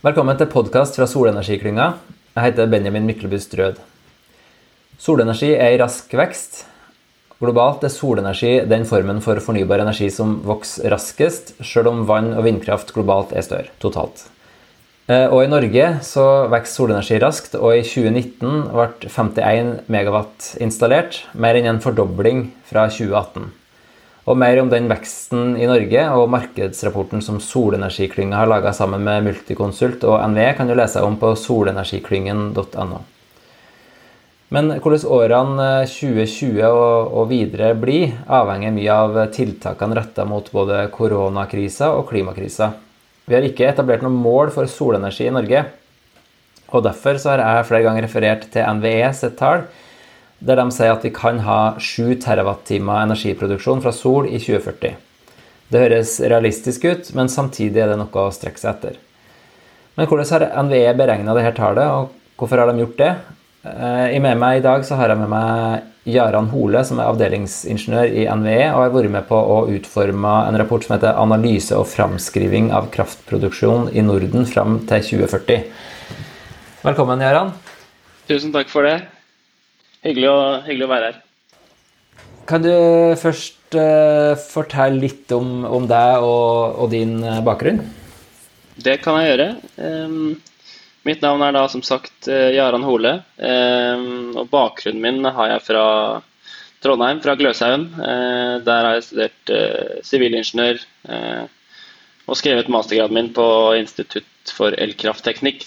Velkommen til podkast fra Solenergiklynga. Jeg heter Benjamin Myklebust Rød. Solenergi er i rask vekst. Globalt er solenergi den formen for fornybar energi som vokser raskest, sjøl om vann- og vindkraft globalt er større totalt. Eh, og I Norge så vokser solenergi raskt, og i 2019 ble 51 megawatt installert, mer enn en fordobling fra 2018. Og mer om den veksten i Norge og markedsrapporten som Solenergiklynga har laga sammen med Multiconsult og NVE, kan du lese om på solenergiklyngen.no. Men hvordan årene 2020 og videre blir, avhenger mye av tiltakene retta mot både koronakrisa og klimakrisa. Vi har ikke etablert noe mål for solenergi i Norge. Og Derfor har jeg flere ganger referert til NVE sitt tall der de sier at vi kan ha 7 TWh energiproduksjon fra sol i 2040. Det høres realistisk ut, men samtidig er det noe å strekke seg etter. Men hvordan har NVE beregna dette tallet, og hvorfor har de gjort det? Eh, med meg i dag har jeg med meg Jaran Hole, som er avdelingsingeniør i NVE, og har vært med på å utforme en rapport som heter 'Analyse og framskriving av kraftproduksjon i Norden fram til 2040'. Velkommen, Jaran. Tusen takk for det. Hyggelig å, hyggelig å være her. Kan du først uh, fortelle litt om, om deg og, og, din eh, bakgrunn? Det kan jeg gjøre. Um, mitt navn er da som sagt uh, Jaran Hole. Um, og bakgrunnen min har jeg fra Trondheim, fra Gløshaugen. Uh, der har jeg studert sivilingeniør og skrevet mastergraden min på Institutt for elkraftteknikk.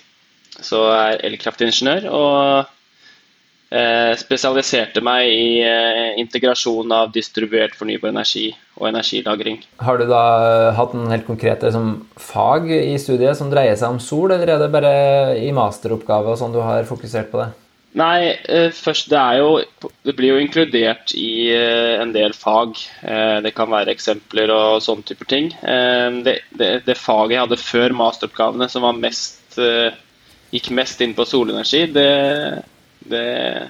Så jeg er elkraftingeniør. og spesialiserte meg i eh, integrasjon av distribuert fornybar energi og energilagring. Har du da eh, hatt en helt konkret liksom, fag i studiet som dreier seg om sol, eller er det bare i masteroppgave og sånn du har fokusert på det? Nei, først det jo Det blir jo inkludert i en del fag. Det kan være eksempler og sånne typer ting. Det, det, det faget jeg hadde før masteroppgavene som var mest gikk mest inn på solenergi, det det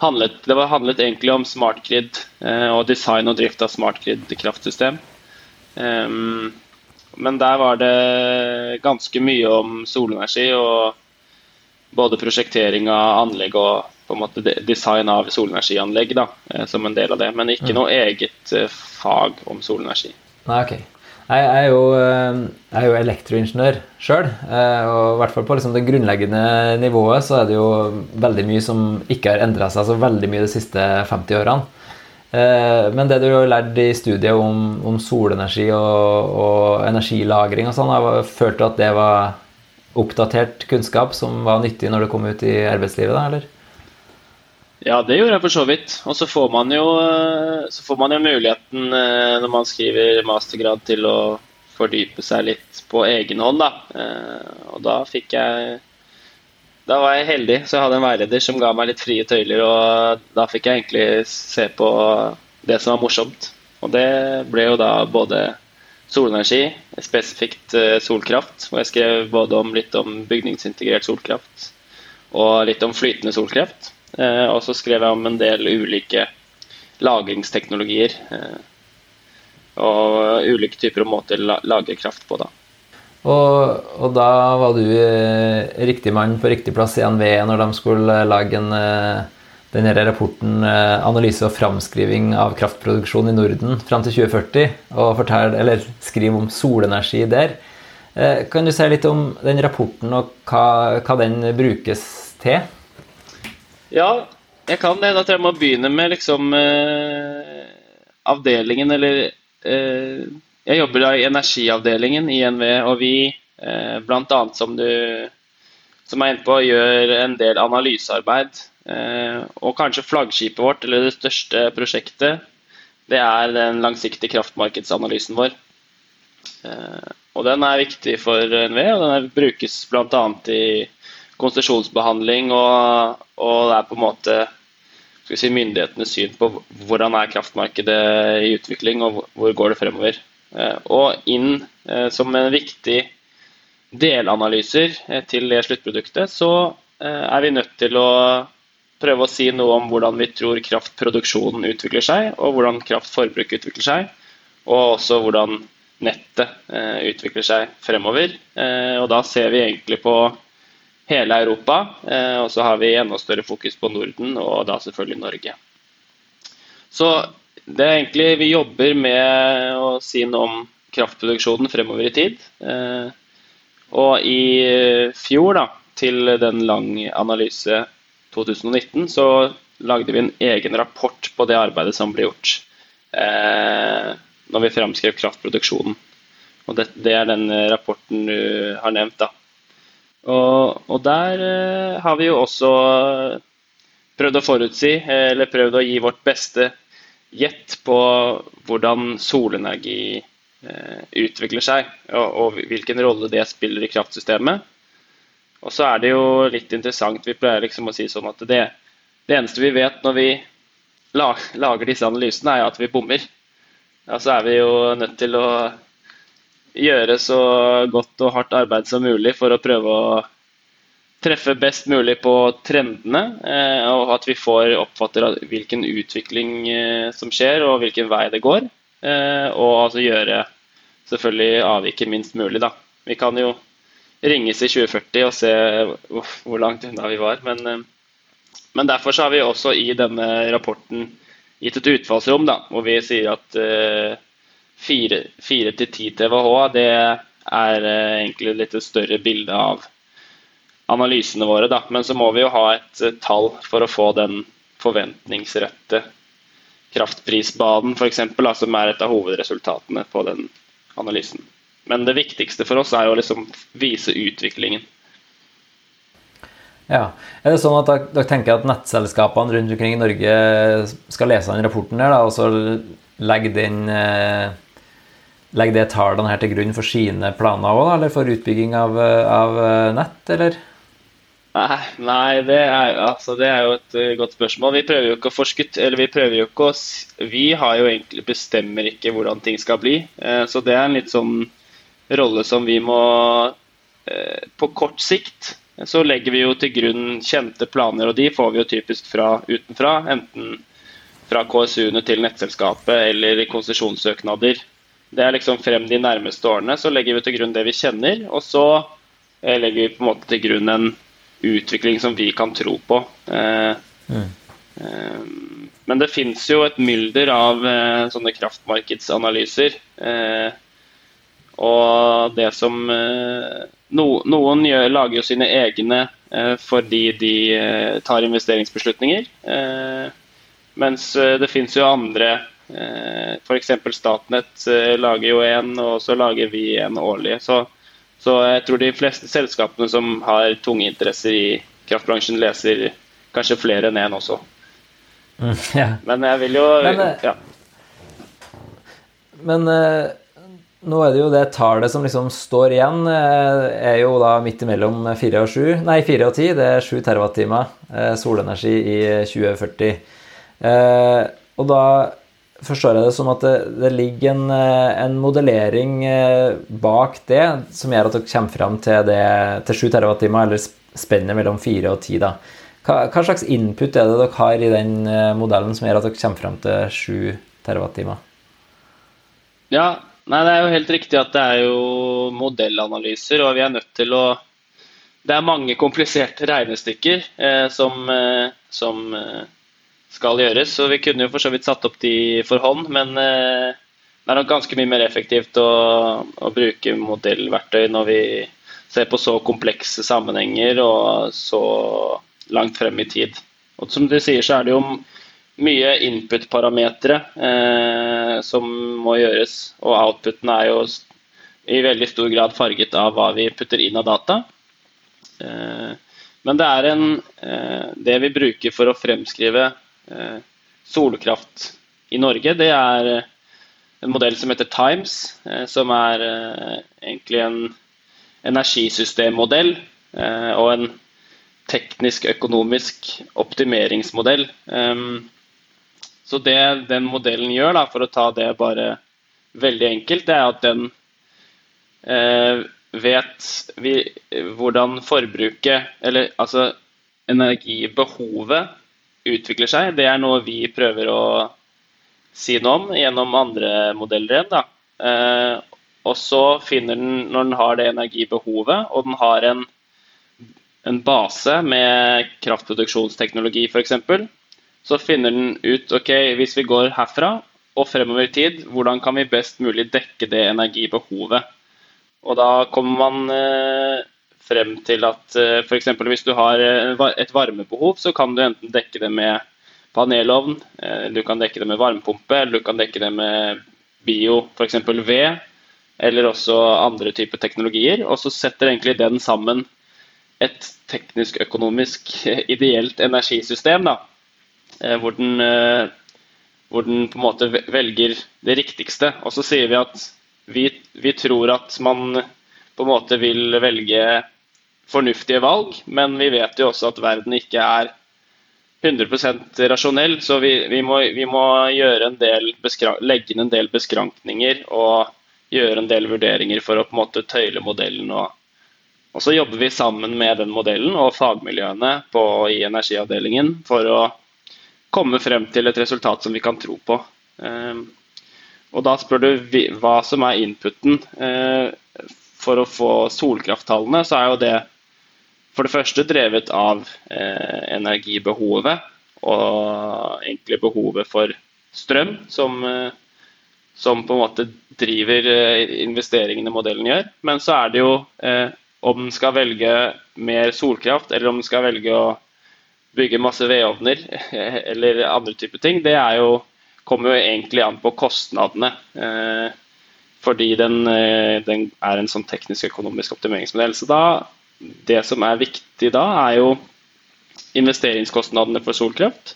handlet, det var handlet egentlig om smartgrid eh, og design og drift av smartgrid-kraftsystem. Um, men der var det ganske mye om solenergi og både prosjektering av anlegg og på en måte design av solenergianlegg da, eh, som en del av det. Men ikke mm. noe eget eh, fag om solenergi. Nei, ok. Jeg er jo, eh, jeg er jo elektroingeniør sjøl, eh, og i hvert fall på liksom det grunnleggende nivået så er det jo veldig mye som ikke har endra seg så veldig mye de siste 50 årene. Eh, men det du har lært i studiet om, om solenergi og, og, energilagring og sånn, har ført til at det var oppdatert kunnskap som var nyttig når du kom ut i arbeidslivet, da, eller? Ja, det gjorde jeg for så vidt. Og så får man jo, så får man jo muligheten eh, når man skriver mastergrad til å fordype seg litt på egen hånd, da. Eh, og da fikk jeg Da var jeg heldig, så jeg hadde en veileder som ga meg litt frie tøyler, og da fikk jeg egentlig se på det som var morsomt. Og det ble jo da både solenergi, spesifikt eh, solkraft, hvor jeg skrev både om litt om bygningsintegrert solkraft og litt om flytende solkraft. Eh, og så skrev jeg om en del ulike lagringsteknologier. Eh, og ulike typer og måter å lagre kraft på, da. Og, og, da var du eh, riktig mann på riktig plass i NVE når de skulle lage en, denne rapporten 'Analyse og framskriving av kraftproduksjon i Norden fram til 2040', og fortell, skriv om solenergi der. Kan du si litt om den rapporten og hva, hva den brukes til? Ja, jeg kan det. Da tror jeg må begynne med liksom eh, avdelingen, eller eh, Jeg jobber da i energiavdelingen i NVE, og vi eh, bl.a. som du som er inne på, gjør en del analysearbeid. Eh, og kanskje flaggskipet vårt, eller det største prosjektet, det er den langsiktige kraftmarkedsanalysen vår. Eh, og den er viktig for NVE, og den brukes bl.a. i konsesjonsbehandling, og, og, det er på en måte si, myndighetenes syn på hvordan er kraftmarkedet i utvikling, og hvor går det fremover. Eh, og inn eh, som en viktig delanalyser eh, til det sluttproduktet, så er vi nødt til å prøve å si noe om hvordan vi tror kraftproduksjonen utvikler seg, og hvordan kraftforbruk utvikler seg. Og også hvordan nettet utvikler seg fremover. Og da ser vi egentlig på hele Europa, og så har vi enda større fokus på Norden og da selvfølgelig Norge. Så det er egentlig Vi jobber med å si noe om kraftproduksjonen fremover i tid. Og i fjor, da, til den lang analyse 2019, så lagde vi en egen rapport på det arbeidet som ble gjort eh, når vi framskrev kraftproduksjonen. Og det, det, er den rapporten du har nevnt. da. Og, og der eh, har vi jo også prøvd å forutsi, eller prøvd å gi vårt beste gjett på hvordan solenergi eh, utvikler seg, og, og hvilken rolle det spiller i kraftsystemet. Og så er det jo litt interessant, vi pleier liksom å si sånn at det, det eneste vi vet når vi lager disse analysene, er at vi bommer. Ja, så er vi jo nødt til å gjøre så godt og hardt arbeid som mulig for å prøve å treffe best mulig på trendene, eh, og at vi får oppfatter hvilken utvikling eh, som skjer, og hvilken vei det går. Eh, og altså gjøre selvfølgelig avviket minst mulig, da. Vi kan jo ringes i 2040 og se hvor langt unna vi var. Men, men, derfor har vi også i denne rapporten gitt et utfallsrom da, hvor vi sier at 4-10 TWh det er eh, egentlig litt et større bilde av analysene våre. Da. Men så må vi jo ha et eh, tall for å få den forventningsrette kraftprisbaden, f.eks., som er et av hovedresultatene på den analysen. Men det viktigste for oss er jo å liksom vise utviklingen. Ja. Er det sånn at dere tenker at nettselskapene rundt omkring i Norge skal lese den rapporten der, da, og så legge, den, eh, legge det tallene her til grunn for sine planer òg, eller for utbygging av, av nett, eller? Nei, det, er, altså, det, er, jo et uh, godt spørsmål. Vi prøver jo ikke å forskutt, eller vi prøver jo ikke å Vi har jo egentlig bestemmer ikke hvordan ting skal bli. Uh, så det er en litt sånn rolle som vi må eh, På kort sikt så legger vi jo til grunn kjente planer, og de får vi jo typisk fra utenfra. Enten fra KSU-ene til nettselskapet eller konsesjonssøknader. Det er liksom frem de nærmeste årene. Så legger vi til grunn det vi kjenner, og så eh, legger vi på en måte til grunn en utvikling som vi kan tro på. Eh, mm. Men det fins jo et mylder av sånne kraftmarkedsanalyser. Og det som eh, no, Noen lager jo sine egne eh, fordi de eh, tar investeringsbeslutninger. Mens det finnes jo andre F.eks. Statnett lager jo en, og så lager vi en årlig. Så, så, jeg tror de fleste selskapene som har tunge interesser i kraftbransjen, leser kanskje flere enn én også. Mm, ja. Men jeg vil jo Men, ja. men nå er det jo det tallet som liksom står igjen, eh, er jo da midt imellom 4 og 7, nei 4 og 10. Det er 7 TWh eh, solenergi i 2040. Eh, og da forstår jeg det som at det, det ligger en, en, modellering bak det som gjør at dere kommer fram til, til 7 TWh, eller spennet mellom 4 og 10. da. Hva, hva, slags input er det dere har i den modellen som gjør at dere kommer fram til 7 TWh? Ja, Nei, Det er jo helt riktig at det er jo modellanalyser, og vi er nødt til å Det er mange kompliserte regnestykker eh, som, eh, som eh, skal gjøres. så Vi kunne jo for så vidt satt opp de for hånd, men eh, det er nok ganske mye mer effektivt å, å, bruke modellverktøy når vi ser på så komplekse sammenhenger og så langt frem i tid. Og Som du sier, så er det jo mye input-parametere eh, som må gjøres. Og outputen er jo i veldig stor grad farget av hva vi putter inn av data. Eh, men det er en eh, Det vi bruker for å fremskrive solkraft i Norge, det er eh, en modell som heter Times, eh, som er egentlig en energisystemmodell og en teknisk-økonomisk optimeringsmodell. Um, så det den modellen gjør, da, for å ta det bare veldig enkelt, det er at den eh, vet vi, hvordan forbruket, eller altså energibehovet, utvikler seg. Det er noe vi prøver å si noe om gjennom andre modeller igjen. Eh, og så finner den, når den har det energibehovet, og den har en, en base med kraftproduksjonsteknologi f.eks., så finner den ut ok, hvis vi går herfra og fremover i tid, hvordan kan vi best mulig dekke det energibehovet? Og da kommer man eh, frem til at eh, f.eks. hvis du har eh, et varmebehov, så kan du enten dekke det med panelovn, eh, du kan dekke det med varmepumpe, eller du kan dekke det med bio, f.eks. ved, eller også andre typer teknologier. Og så setter egentlig den sammen et teknisk-økonomisk ideelt energisystem, da, hvor den, hvor den på en måte velger det riktigste. Og så sier vi at vi, vi tror at man på en måte vil velge fornuftige valg, men vi vet jo også at verden ikke er 100% rasjonell, så vi, vi, må, vi må en legge inn en del beskrankninger og gjøre en del vurderinger for å på en måte tøyle modellen. Og, og så jobber vi sammen med den modellen og fagmiljøene på, i energiavdelingen for å komme frem til et resultat som vi kan tro på. Um, og da spør du hva som er inputen. For å få solkrafttallene, så er jo det for det første drevet av eh, energibehovet og egentlig behovet for strøm, som, eh, som, på en måte driver eh, investeringene modellen gjør. Men så er det jo eh, om den skal velge mer solkraft, eller om den skal velge å bygge masse vedovner eller andre typer ting, det jo, kommer jo egentlig an på kostnadene. Eh, fordi den, eh, den, er en sånn teknisk-økonomisk optimeringsmodell. Så da det som er viktig da, er jo investeringskostnadene for solkraft.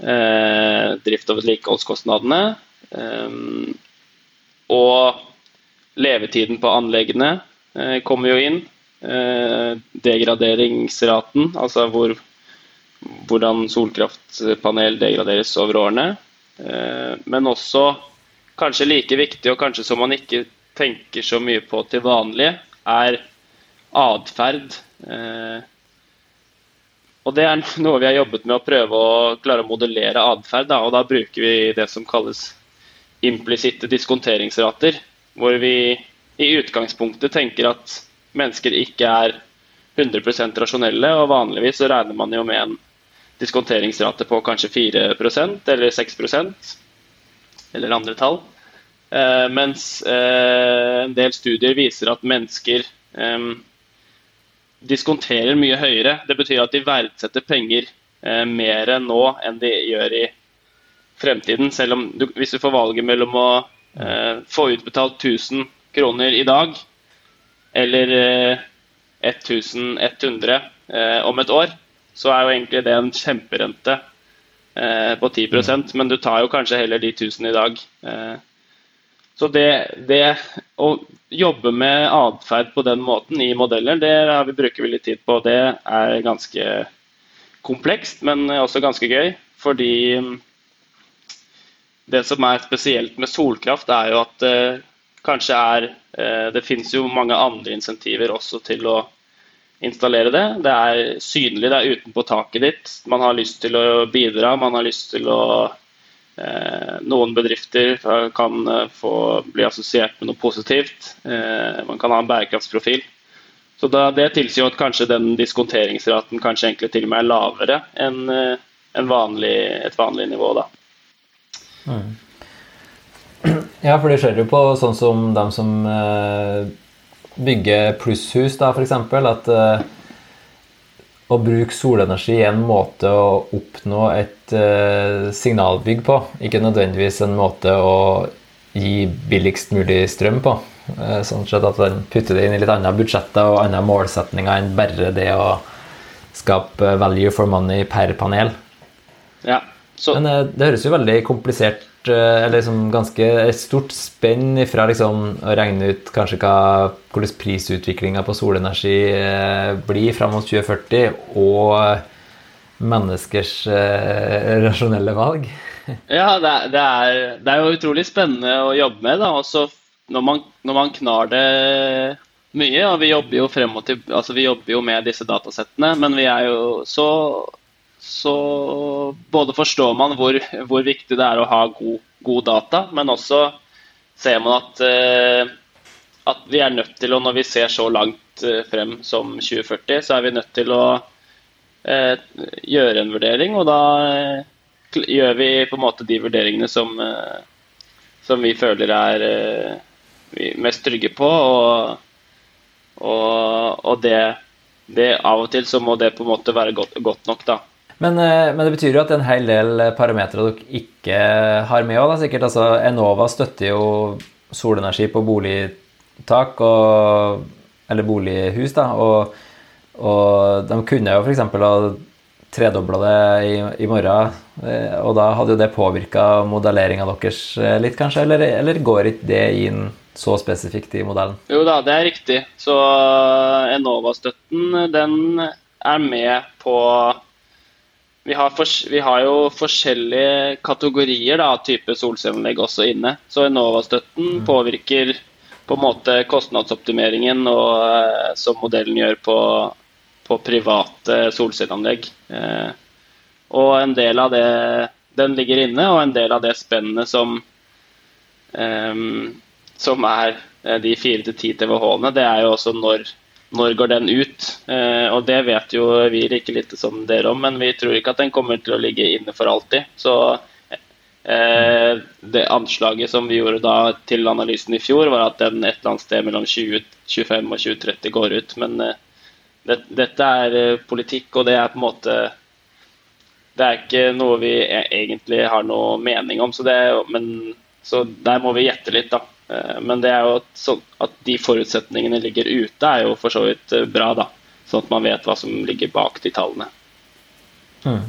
Eh, drift- og vedlikeholdskostnadene. Eh, og levetiden på anleggene eh, kommer jo inn. Eh, degraderingsraten, altså hvor, hvordan solkraftpanel degraderes over årene. Eh, men også, kanskje like viktig, og kanskje som man ikke tenker så mye på til vanlig, er atferd. Eh, og det er noe vi har jobbet med å prøve å klare å modellere atferd. Og da bruker vi det som kalles implisitte diskonteringsrater. Hvor vi i utgangspunktet tenker at mennesker ikke er 100 rasjonelle. Og vanligvis så regner man jo med en diskonteringsrate på kanskje 4% eller 6 eller andre tall. Eh, mens eh, en del studier viser at mennesker eh, diskonterer mye høyere. Det betyr at de verdsetter penger mer nå enn de gjør i fremtiden. Selv om du, hvis du får valget mellom å få utbetalt 1000 kroner i dag eller eh, 1100 eh, om et år, så er jo egentlig det en kjemperente på 10% men du tar jo kanskje heller de 1000 i dag. Eh, så det, det, å jobbe med atferd på den måten i modeller, det vi, bruker vi litt tid på. Det er ganske komplekst, men også ganske gøy. Fordi mm, det som er spesielt med solkraft, er jo at det kanskje er eh, Det finnes jo mange andre insentiver også til å installere det. Det er synlig, det er utenpå taket ditt. Man har lyst til å bidra, man har lyst til å Eh, noen bedrifter kan eh, få bli assosiert med noe positivt. Eh, man kan ha en bærekraftsprofil. Så da, Det tilsier at kanskje den diskonteringsraten kanskje egentlig til og med er lavere enn en vanlig, et vanlig nivå. da. Mm. Ja, for det skjer jo på sånn som dem som bygger plusshus, da, f.eks. At å bruke solenergi er en måte å oppnå et uh, signalbygg på, ikke nødvendigvis en måte å gi billigst mulig strøm på. Uh, sånn sett at den putter det inn i litt andre budsjetter og andre målsetninger enn bare det å skape value for money per panel. Ja, så... Men uh, det høres jo veldig komplisert eller liksom ganske stort spenn fra liksom å regne ut kanskje hva, hvordan prisutviklinga på solenergi eh, blir fram mot 2040, og menneskers eh, rasjonelle valg. ja, det er, det, er, det er, jo utrolig spennende å jobbe med. da, også når man, når man knar det mye, og vi jobber jo frem og til, altså vi jobber jo med disse datasettene, men vi er jo så så både forstår man hvor, hvor, viktig det er å ha god, god data, men også ser man at eh, at vi er nødt til å, når vi ser så langt eh, frem som 2040, så er vi nødt til å eh, gjøre en vurdering. Og da eh, gjør vi på en måte de vurderingene som, eh, som vi føler er vi mest trygge på. Og, og, og det, det, av og til så må det på en måte være godt, godt nok, da. Men, eh, men, det betyr jo at en hel del parametere dere ikke har med òg, sikkert. Altså, Enova støtter jo solenergi på boligtak og, eller bolighus, da. Og, og de kunne jo f.eks. ha tredobla det i, i, morgen, eh, og da hadde jo det påvirka modelleringa deres eh, litt, kanskje? Eller, eller går ikke det inn så spesifikt i modellen? Jo da, det er riktig. Så Enova-støtten, den er med på vi har, for, vi har, jo forskjellige kategorier av type solcelleanlegg også inne. Så Enova-støtten mm. påvirker på en måte kostnadsoptimeringen og, eh, som modellen gjør på, på private solcelleanlegg. Eh, og en del av det den ligger inne, og en del av det spennet som, eh, som er de 4-10 TWh-ene, det er jo også når når går den ut? Eh, og det vet jo vi like lite som dere om, men vi tror ikke at den kommer til å ligge inne for alltid. Så eh, det anslaget som vi gjorde da til analysen i fjor, var at den et eller annet sted mellom 2025 og 2030 går ut. Men eh, det, dette er politikk, og det er på en måte Det er ikke noe vi e-, egentlig har noe mening om, så, det, men, så der må vi gjette litt, da. Eh, men det er jo så, at de forutsetningene ligger ute, er jo for så vidt eh, bra. da, Sånn at man vet hva som ligger bak de tallene. Mm.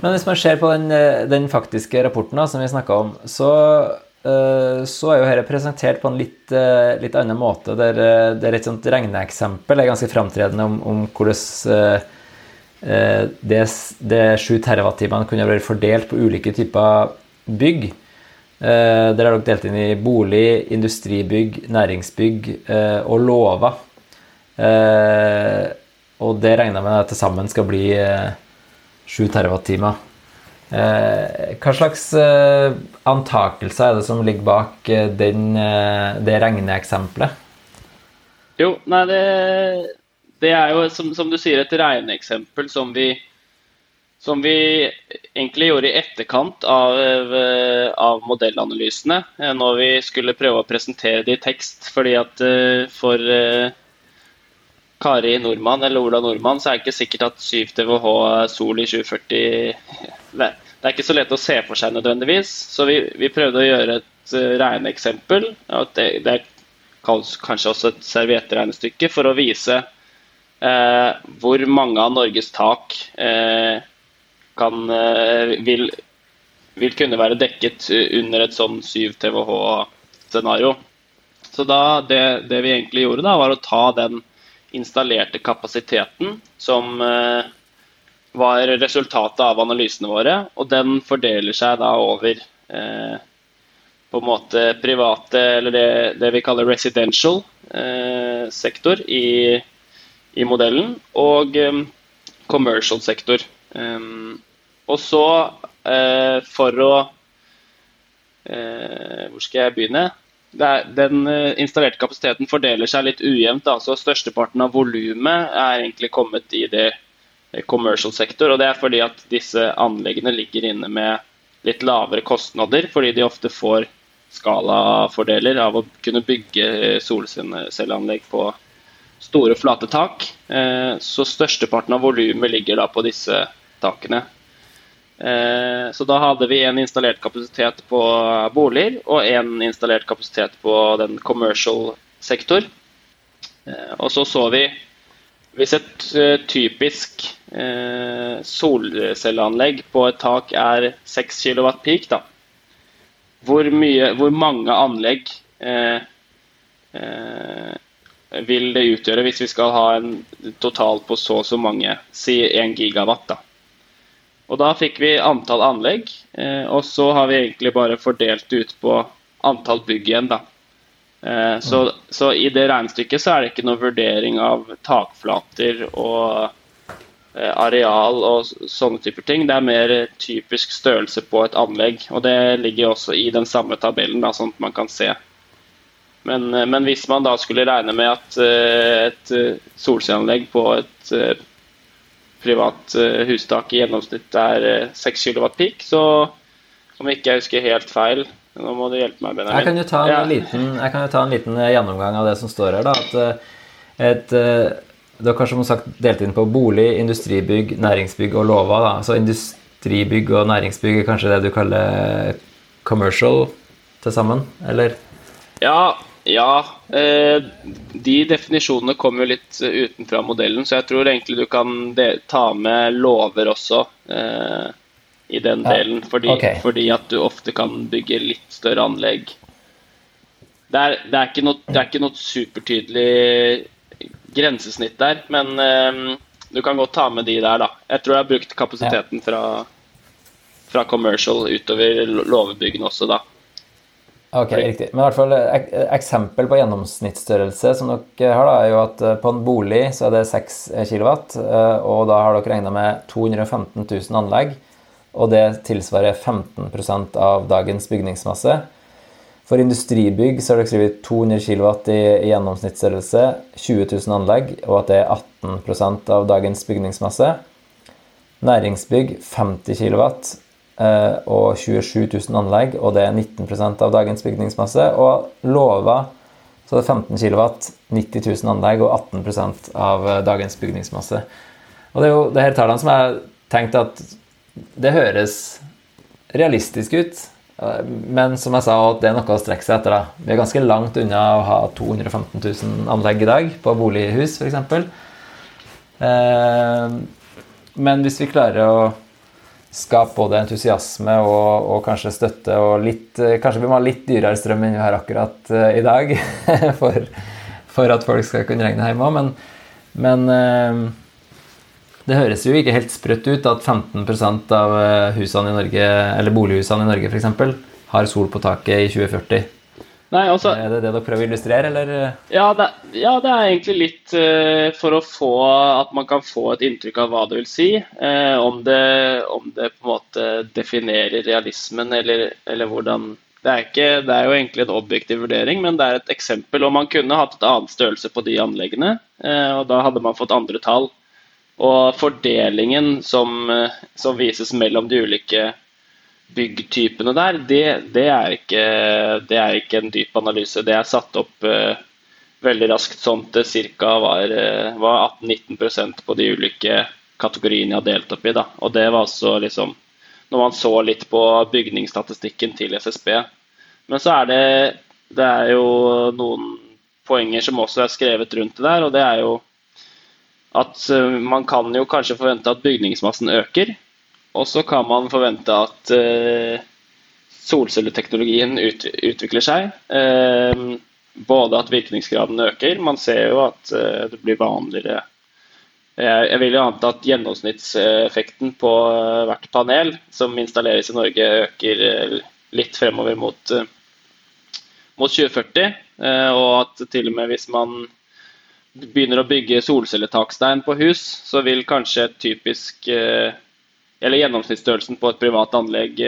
Men hvis man ser på den, eh, den faktiske rapporten da, som vi snakka om, så, så, er jo dette presentert på en litt, litt annen måte. Der, der et sånt regneeksempel er ganske framtredende om, om hvordan det, det 7 TWh kunne vært fordelt på ulike typer bygg. Eh, dere er nok delt inn i bolig, industribygg, næringsbygg eh, og låver. Eh, og det regner jeg med at til sammen skal bli 7 TWh. Hva slags antakelser er det som ligger bak den, det regneeksempelet? Jo, nei, det, det er jo som, som, du sier et regneeksempel som vi som vi egentlig gjorde i etterkant av, eh, av, modellanalysene, eh, når vi skulle prøve å presentere det i tekst. fordi at eh, for Kari Nordmann eller Ola Nordmann så er det ikke sikkert at 7 TWh sol i 2040 Det er ikke så lett å se for seg nødvendigvis. Så vi, vi prøvde å gjøre et regneeksempel. Det, det kalles kanskje også et serviettregnestykke for å vise eh, hvor mange av Norges tak eh, kan, eh, vil, vil, kunne være dekket under et sånn 7 TWh-scenario. Så da, det, det, vi egentlig gjorde, da, var å ta den installerte kapasiteten som eh, var resultatet av analysene våre, og den fordeler seg da over eh, på en måte private, eller det, det vi kaller residential eh, sektor i, i, modellen, og eh, commercial sektor. Um, og så, uh, for å uh, Hvor skal jeg begynne? Er, den eh, installerte kapasiteten fordeler seg litt ujevnt. altså Størsteparten av volumet er egentlig kommet i det commercial sektor. og Det er fordi at disse anleggene ligger inne med litt lavere kostnader, fordi de ofte får skalafordeler av å kunne bygge solcelleanlegg på store, flate tak. Så størsteparten av volumet ligger da på disse takene. Eh, så da hadde vi en installert kapasitet på boliger og en installert kapasitet på den commercial sektor. Eh, og så så vi hvis et eh, typisk solcelleanlegg på et tak er 6 kW peak, da, hvor, mye, hvor mange anlegg vil det utgjøre hvis vi skal ha en total på så og så mange, si 1 gigawatt? da. Og da fikk vi antall anlegg, eh, og så har vi egentlig bare fordelt ut på antall bygg igjen, da. Eh, så, så, i det regnestykket så er det ikke noe vurdering av takflater og eh, areal og sånne typer ting. Det er mer typisk størrelse på et anlegg. Og det ligger også i den samme tabellen, da, sånn at man kan se Men, men, hvis man da skulle regne med at et solcelleanlegg på et privat hustak i gjennomsnitt er 6 kW peak, så om ikke jeg husker helt feil Nå må du hjelpe meg, Benjamin. Jeg kan jo ta en, ja. liten, jo ta en liten gjennomgang av det som står her. da, at et du har kanskje sagt delt inn på bolig, industribygg, næringsbygg og lova. Da. Så industribygg og næringsbygg er kanskje det du kaller commercial til sammen, eller? Ja, ja. Eh, de definisjonene kommer jo litt utenfra modellen, så jeg tror egentlig du kan ta med lover også eh, i den delen. Fordi, okay. fordi, at du ofte kan bygge litt større anlegg. Det er, det er, ikke, noe, det er ikke noe supertydelig grensesnitt der, men du kan godt ta med de der, da. Jeg tror jeg har brukt kapasiteten fra, fra commercial utover låvebyggene også, da. Ok, riktig. Men i hvert fall ek eksempel på gjennomsnittsstørrelse som dere har, da, er jo at på en bolig så er det 6 kW, og da har dere regna med 215 000 anlegg, og det tilsvarer 15% av dagens bygningsmasse. For industribygg så har dere skrevet 200 kW i, i gjennomsnittsstørrelse, 20 000 anlegg, og at det er 18% av dagens bygningsmasse. Næringsbygg 50 kW eh, og 27 000 anlegg, og det er 19% av dagens bygningsmasse. Og lova så det er 15 kW, 90 000 anlegg og 18 av eh, dagens bygningsmasse. Og det er jo det her tallene som jeg tenkte at det høres realistisk ut. Men som jeg sa, det er noe å strekke seg etter. da. Vi er ganske langt unna å ha 215 000 anlegg i dag på bolighus, f.eks. Eh, men hvis vi klarer å skape både entusiasme og, og kanskje støtte og litt Kanskje vi må ha litt dyrere strøm enn vi har akkurat uh, i dag for, for, at folk skal kunne regne hjemme òg, men, men uh, det høres jo ikke helt sprøtt ut at 15% av eh, husene i Norge, eller bolighusene i Norge f.eks. har sol på taket i 2040. Nei, altså, er det det dere prøver å illustrere, eller? Ja, det, ja, det er egentlig litt uh, for å få at man kan få et inntrykk av hva det vil si. Uh, om, det, om, det, på en måte definerer realismen, eller, eller hvordan det er, ikke, det er, jo egentlig en objektiv vurdering, men det er et eksempel. Og man kunne hatt et annet størrelse på de anleggene, uh, og da hadde man fått andre tall. Og fordelingen som, som, vises mellom de ulike byggtypene der, det, det, er ikke, det, er ikke, en dyp analyse. Det er satt opp uh, veldig raskt sånn til ca. var, uh, var 18-19% på de ulike kategoriene jeg har delt opp i. Da. Og det var også liksom Når man så litt på bygningsstatistikken til SSB. Men så er det, det er jo noen poenger som også er skrevet rundt det der, og det er jo at uh, man kan jo kanskje forvente at bygningsmassen øker. Og så kan man forvente at uh, solcelleteknologien ut, utvikler seg. Uh, både at virkningsgraden øker. Man ser jo at det blir vanligere jeg, jeg vil jo anta at gjennomsnittseffekten på hvert panel som installeres i Norge, øker litt fremover mot, mot 2040. Og at til og med hvis man begynner å bygge solcelletakstein på hus, så vil kanskje et typisk eh, Eller gjennomsnittsstørrelsen på et privat anlegg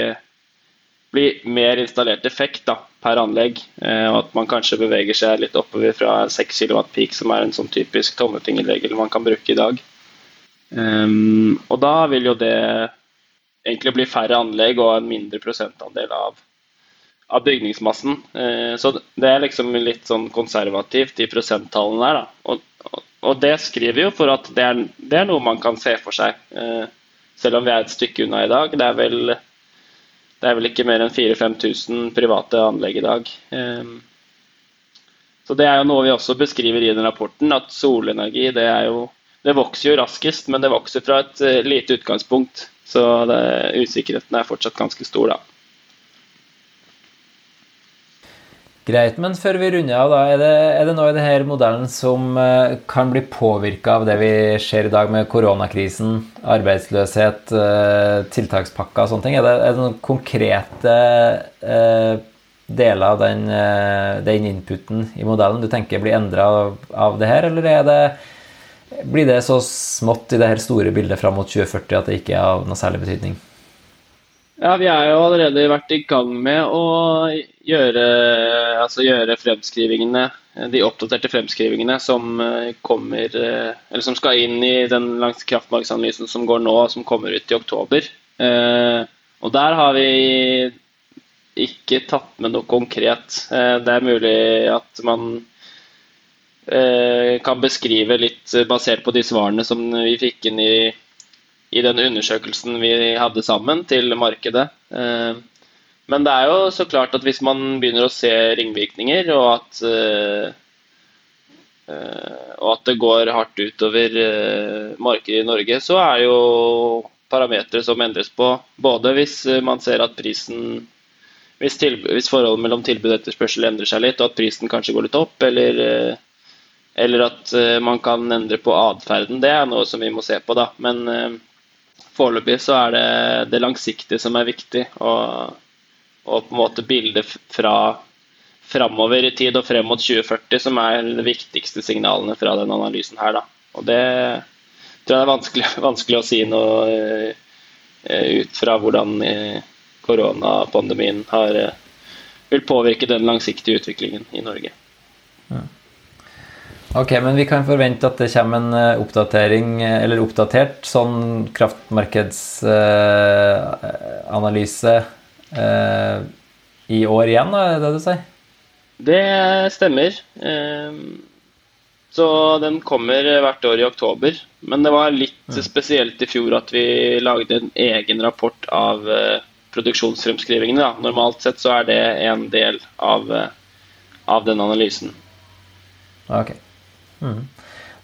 blir mer installert effekt da, per anlegg. Eh, og at man kanskje beveger seg litt oppover fra 6 kW peak, som er en sånn typisk tommetingelregel man kan bruke i dag. Um, og da vil jo det egentlig bli færre anlegg og en mindre prosentandel av av bygningsmassen. Uh, så det er liksom litt sånn konservativt, i prosenttallene der. da. Og, og det skriver jo for at det er, det er, noe man kan se for seg, eh, selv om vi er et stykke unna i dag. Det er vel, det er vel ikke mer enn 4000-5000 private anlegg i dag. Eh, så det er jo noe vi også beskriver i den rapporten, at solenergi det jo det vokser jo raskest, men det vokser fra et lite utgangspunkt. Så det, usikkerheten er fortsatt ganske stor, da. Greit, men før vi runder av, da, er det, er det noe i denne modellen som uh, kan bli påvirka av det vi ser i dag med koronakrisen, arbeidsløshet, uh, tiltakspakker og sånne ting? Er det, er det noen konkrete uh, deler av den, den, inputen i modellen du tenker blir endra av, det her, eller det, blir det så smått i det her store bildet fram mot 2040 at det ikke er av noe særlig betydning? Ja, vi er jo allerede vært i gang med å gjøre, altså gjøre fremskrivingene, de oppdaterte fremskrivingene som kommer Eller som skal inn i den langs kraftmarkedsanalysen som går nå, som kommer ut i oktober. Og der har vi ikke tatt med noe konkret. Det er mulig at man kan beskrive litt basert på de svarene som vi fikk inn i i den undersøkelsen vi hadde sammen til markedet. Eh, men det er jo så klart at hvis man begynner å se ringvirkninger, og at, eh, og at det går hardt utover eh, markedet i Norge, så er jo parametere som endres på. Både hvis man ser at prisen hvis, hvis forholdet mellom tilbud og etterspørsel endrer seg litt, og at prisen kanskje går litt opp, eller, eller at man kan endre på atferden. Det er noe som vi må se på, da. Men foreløpig så er det det langsiktige som er viktig. Og, og på en måte bildet fra framover i tid og frem mot 2040 som er de viktigste signalene fra den analysen her. Da. Og det tror jeg er vanskelig, vanskelig å si noe uh, ut fra hvordan uh, koronapandemien har, uh, vil påvirke den langsiktige utviklingen i Norge. Ja. Ok, men vi kan forvente at det kommer en eh, oppdatering, eh, eller oppdatert sånn kraftmarkedsanalyse eh, eh, i år igjen, er det det du sier? Det stemmer. Så den kommer hvert år i oktober. Men det var litt spesielt i fjor at vi lagde en egen rapport av produksjonsfremskrivingene. Normalt sett så er det en del av, av den analysen. Ok. Mm.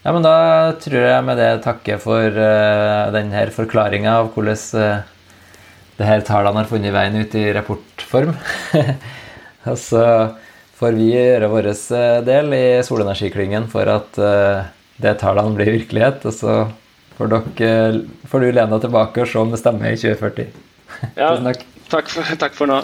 Ja, men da tror jeg med det takker for uh, denne forklaringa av hvordan uh, det her tallene har funnet veien ut i rapportform. og så får vi gjøre vår uh, del i solenergiklyngen for at uh, det tallene blir virkelighet. Og så får, dere, får du lene deg tilbake og se om det stemmer i 2040. ja. Takk for, takk for nå.